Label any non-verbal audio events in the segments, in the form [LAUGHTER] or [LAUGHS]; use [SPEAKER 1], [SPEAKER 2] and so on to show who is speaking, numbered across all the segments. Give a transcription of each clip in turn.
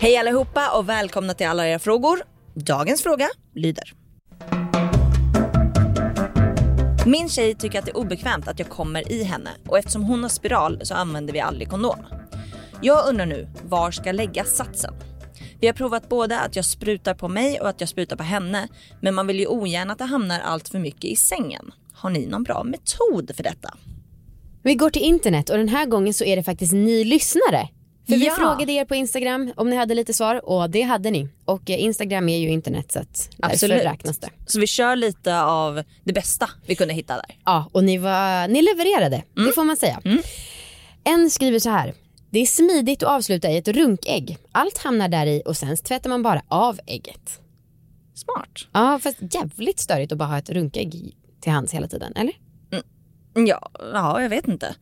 [SPEAKER 1] Hej allihopa och välkomna till alla era frågor. Dagens fråga lyder. Min tjej tycker att det är obekvämt att jag kommer i henne och eftersom hon har spiral så använder vi aldrig kondom. Jag undrar nu, var ska läggas satsen? Vi har provat både att jag sprutar på mig och att jag sprutar på henne men man vill ju ogärna att det hamnar allt för mycket i sängen. Har ni någon bra metod för detta?
[SPEAKER 2] Vi går till internet och den här gången så är det faktiskt ni lyssnare. För vi
[SPEAKER 1] Ja.
[SPEAKER 2] frågade er på Instagram om ni hade lite svar och det hade ni. Och eh, Instagram är ju internet så att
[SPEAKER 1] Absolut.
[SPEAKER 2] räknas det.
[SPEAKER 1] Så vi kör lite av det bästa vi kunde hitta där.
[SPEAKER 2] Ja, och ni, var, ni levererade, det får man säga. En skriver så här. Det är smidigt att avsluta i ett runkägg. Allt hamnar där i och sen tvättar man bara av ägget.
[SPEAKER 1] Smart.
[SPEAKER 2] Ja, fast jävligt störigt att bara ha ett runkägg till hands hela tiden, eller?
[SPEAKER 1] Ja, ja, jag vet inte.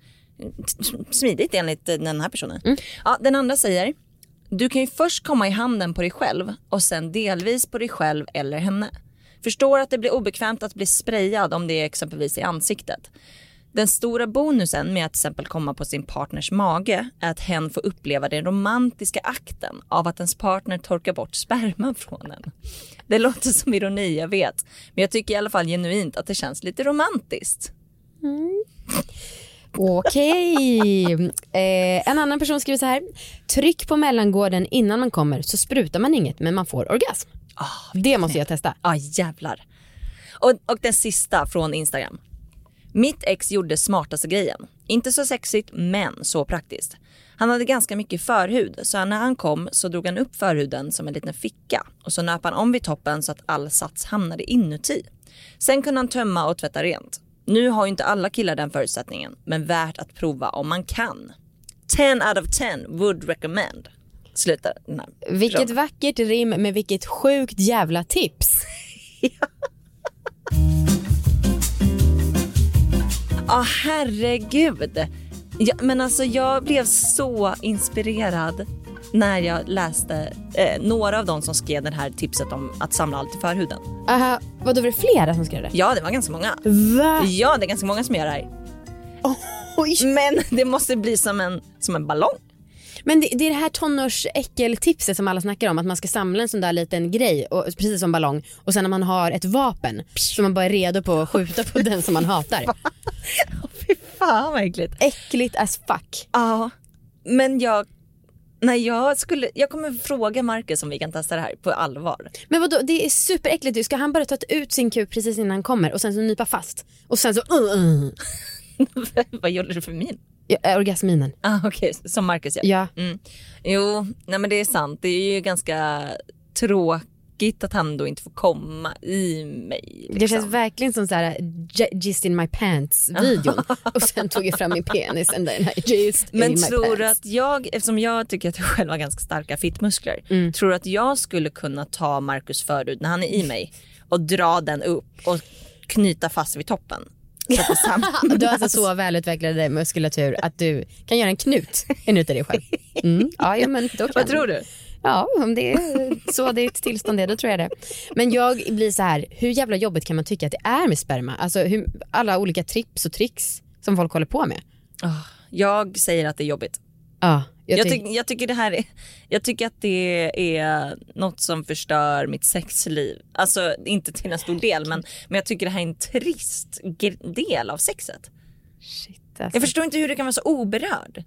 [SPEAKER 1] Smidigt enligt den här personen. Ja, den andra säger, du kan ju först komma i handen på dig själv och sen delvis på dig själv eller henne. Förstår att det blir obekvämt att bli sprayad om det är exempelvis i ansiktet. Den stora bonusen med att till exempel komma på sin partners mage är att hen får uppleva den romantiska akten av att ens partner torkar bort sperman från en. Det låter som ironi, jag vet. Men jag tycker i alla fall genuint att det känns lite romantiskt.
[SPEAKER 2] Okej. Eh, en annan person skriver så här. Tryck på mellangården innan man kommer så sprutar man inget men man får orgasm. det måste jag testa.
[SPEAKER 1] Ja jävlar. Och, och den sista från Instagram. Mitt ex gjorde smartaste grejen. Inte så sexigt men så praktiskt. Han hade ganska mycket förhud så när han kom så drog han upp förhuden som en liten ficka och så nöp han om vid toppen så att all sats hamnade inuti. Sen kunde han tömma och tvätta rent. Nu har ju inte alla killar den förutsättningen men värt att prova om man kan. 10 out of 10 would recommend. Slutar den här
[SPEAKER 2] Vilket
[SPEAKER 1] frågan.
[SPEAKER 2] vackert rim med vilket sjukt jävla tips. [LAUGHS]
[SPEAKER 1] Ja, herregud. Ja, men alltså jag blev så inspirerad när jag läste eh, några av de som skrev det här tipset om att samla allt i förhuden.
[SPEAKER 2] Aha, vadå var det flera som skrev det?
[SPEAKER 1] Ja, det var ganska många.
[SPEAKER 2] Va?
[SPEAKER 1] Ja, det är ganska många som gör det här.
[SPEAKER 2] Oj.
[SPEAKER 1] Men det måste bli som en, som en ballong.
[SPEAKER 2] Men det, det är det här tonårsäckeltipset som alla snackar om att man ska samla en sån där liten grej, och, precis som ballong och sen när man har ett vapen så man bara är redo på att skjuta på den som man hatar. [LAUGHS]
[SPEAKER 1] Fy fan vad äckligt.
[SPEAKER 2] Äckligt as fuck.
[SPEAKER 1] Ja, men jag, när jag skulle, jag kommer fråga Marcus om vi kan testa det här på allvar.
[SPEAKER 2] Men vadå, det är superäckligt. Ska han bara ta ut sin kuk precis innan han kommer och sen så nypa fast och sen så uh, uh. [LAUGHS]
[SPEAKER 1] vad gjorde du för min?
[SPEAKER 2] Ja, äh, orgasminen.
[SPEAKER 1] Ah, Okej, som Marcus gör.
[SPEAKER 2] Ja.
[SPEAKER 1] Mm. Jo, nej men det är sant. Det är ju ganska tråkigt att han då inte får komma i mig. Liksom.
[SPEAKER 2] Det känns verkligen som så här just in my pants videon [LAUGHS] och sen tog jag fram min penis och den här just
[SPEAKER 1] men
[SPEAKER 2] in my
[SPEAKER 1] tror
[SPEAKER 2] pants.
[SPEAKER 1] att jag, eftersom jag tycker att jag själv har ganska starka fittmuskler,
[SPEAKER 2] Mm.
[SPEAKER 1] tror att jag skulle kunna ta Marcus förut när han är i mig och dra den upp och knyta fast vid toppen? [LAUGHS]
[SPEAKER 2] Du har alltså så välutvecklad muskulatur att du kan göra en knut inuti dig själv. Mm. Ja, ja, men då kan
[SPEAKER 1] Vad tror du?
[SPEAKER 2] Ja, om det är så ditt tillstånd är, då tror jag det. Men jag blir så här, hur jävla jobbigt kan man tycka att det är med sperma? Alltså hur, alla olika trips och tricks som folk håller på med.
[SPEAKER 1] Ah, Jag säger att det är jobbigt.
[SPEAKER 2] Ja, jag,
[SPEAKER 1] Jag,
[SPEAKER 2] tyck,
[SPEAKER 1] jag tycker det här är, jag tycker att det är något som förstör mitt sexliv. Alltså inte till en stor del men, men jag tycker det här är en trist del av sexet.
[SPEAKER 2] Shit, alltså.
[SPEAKER 1] Jag förstår inte hur du kan vara så oberörd.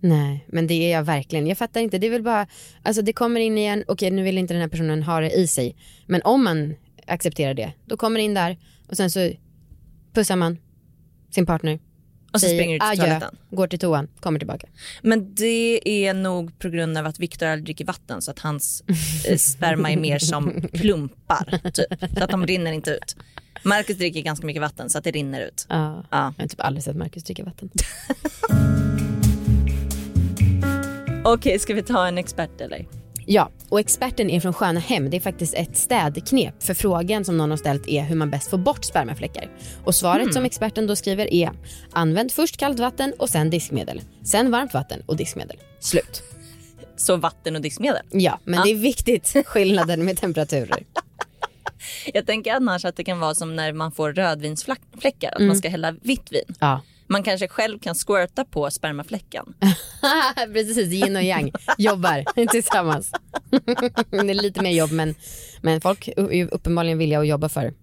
[SPEAKER 2] Nej, men det är jag verkligen. Jag fattar inte. Det är väl bara, alltså det kommer in igen, okej nu vill inte den här personen ha det i sig. Men om man accepterar det, då kommer det in där och sen så pussar man sin partner.
[SPEAKER 1] Och så
[SPEAKER 2] säger
[SPEAKER 1] springer du till toaletten.
[SPEAKER 2] går till toan, kommer tillbaka.
[SPEAKER 1] Men det är nog på grund av att Viktor aldrig dricker vatten så att hans eh, sperma är mer som [LAUGHS] plumpar. Typ. Så att de rinner inte ut. Marcus dricker ganska mycket vatten så att det rinner ut.
[SPEAKER 2] Ja.
[SPEAKER 1] Ja.
[SPEAKER 2] Jag har typ aldrig sett Marcus dricka vatten. [LAUGHS]
[SPEAKER 1] Okej, ska vi ta en expert eller?
[SPEAKER 2] Ja, och experten är från Sköna Hem. Det är faktiskt ett städknep. För frågan som någon har ställt är hur man bäst får bort spermafläckar. Och svaret som experten då skriver är använd först kallt vatten och sen diskmedel. Sen varmt vatten och diskmedel. Slut.
[SPEAKER 1] Så vatten och diskmedel.
[SPEAKER 2] Ja, men det är viktigt [LAUGHS] skillnaden med temperaturer. [LAUGHS]
[SPEAKER 1] Jag tänker annars att det kan vara som när man får rödvinsfläckar, att man ska hälla vitt vin.
[SPEAKER 2] Ja.
[SPEAKER 1] Man kanske själv kan squirta på spermafläcken. [LAUGHS]
[SPEAKER 2] Precis, yin och yang jobbar [LAUGHS] tillsammans. [LAUGHS] det är lite mer jobb men, men folk är uppenbarligen villiga att jobba för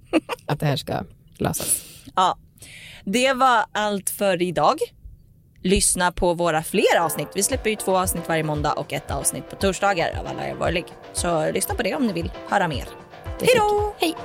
[SPEAKER 2] att det här ska lösas.
[SPEAKER 1] Ja, det var allt för idag. Lyssna på våra fler avsnitt. Vi släpper ju två avsnitt varje måndag och ett avsnitt på torsdagar av alla er Så lyssna på det om ni vill höra mer. Hej då!
[SPEAKER 2] Hej!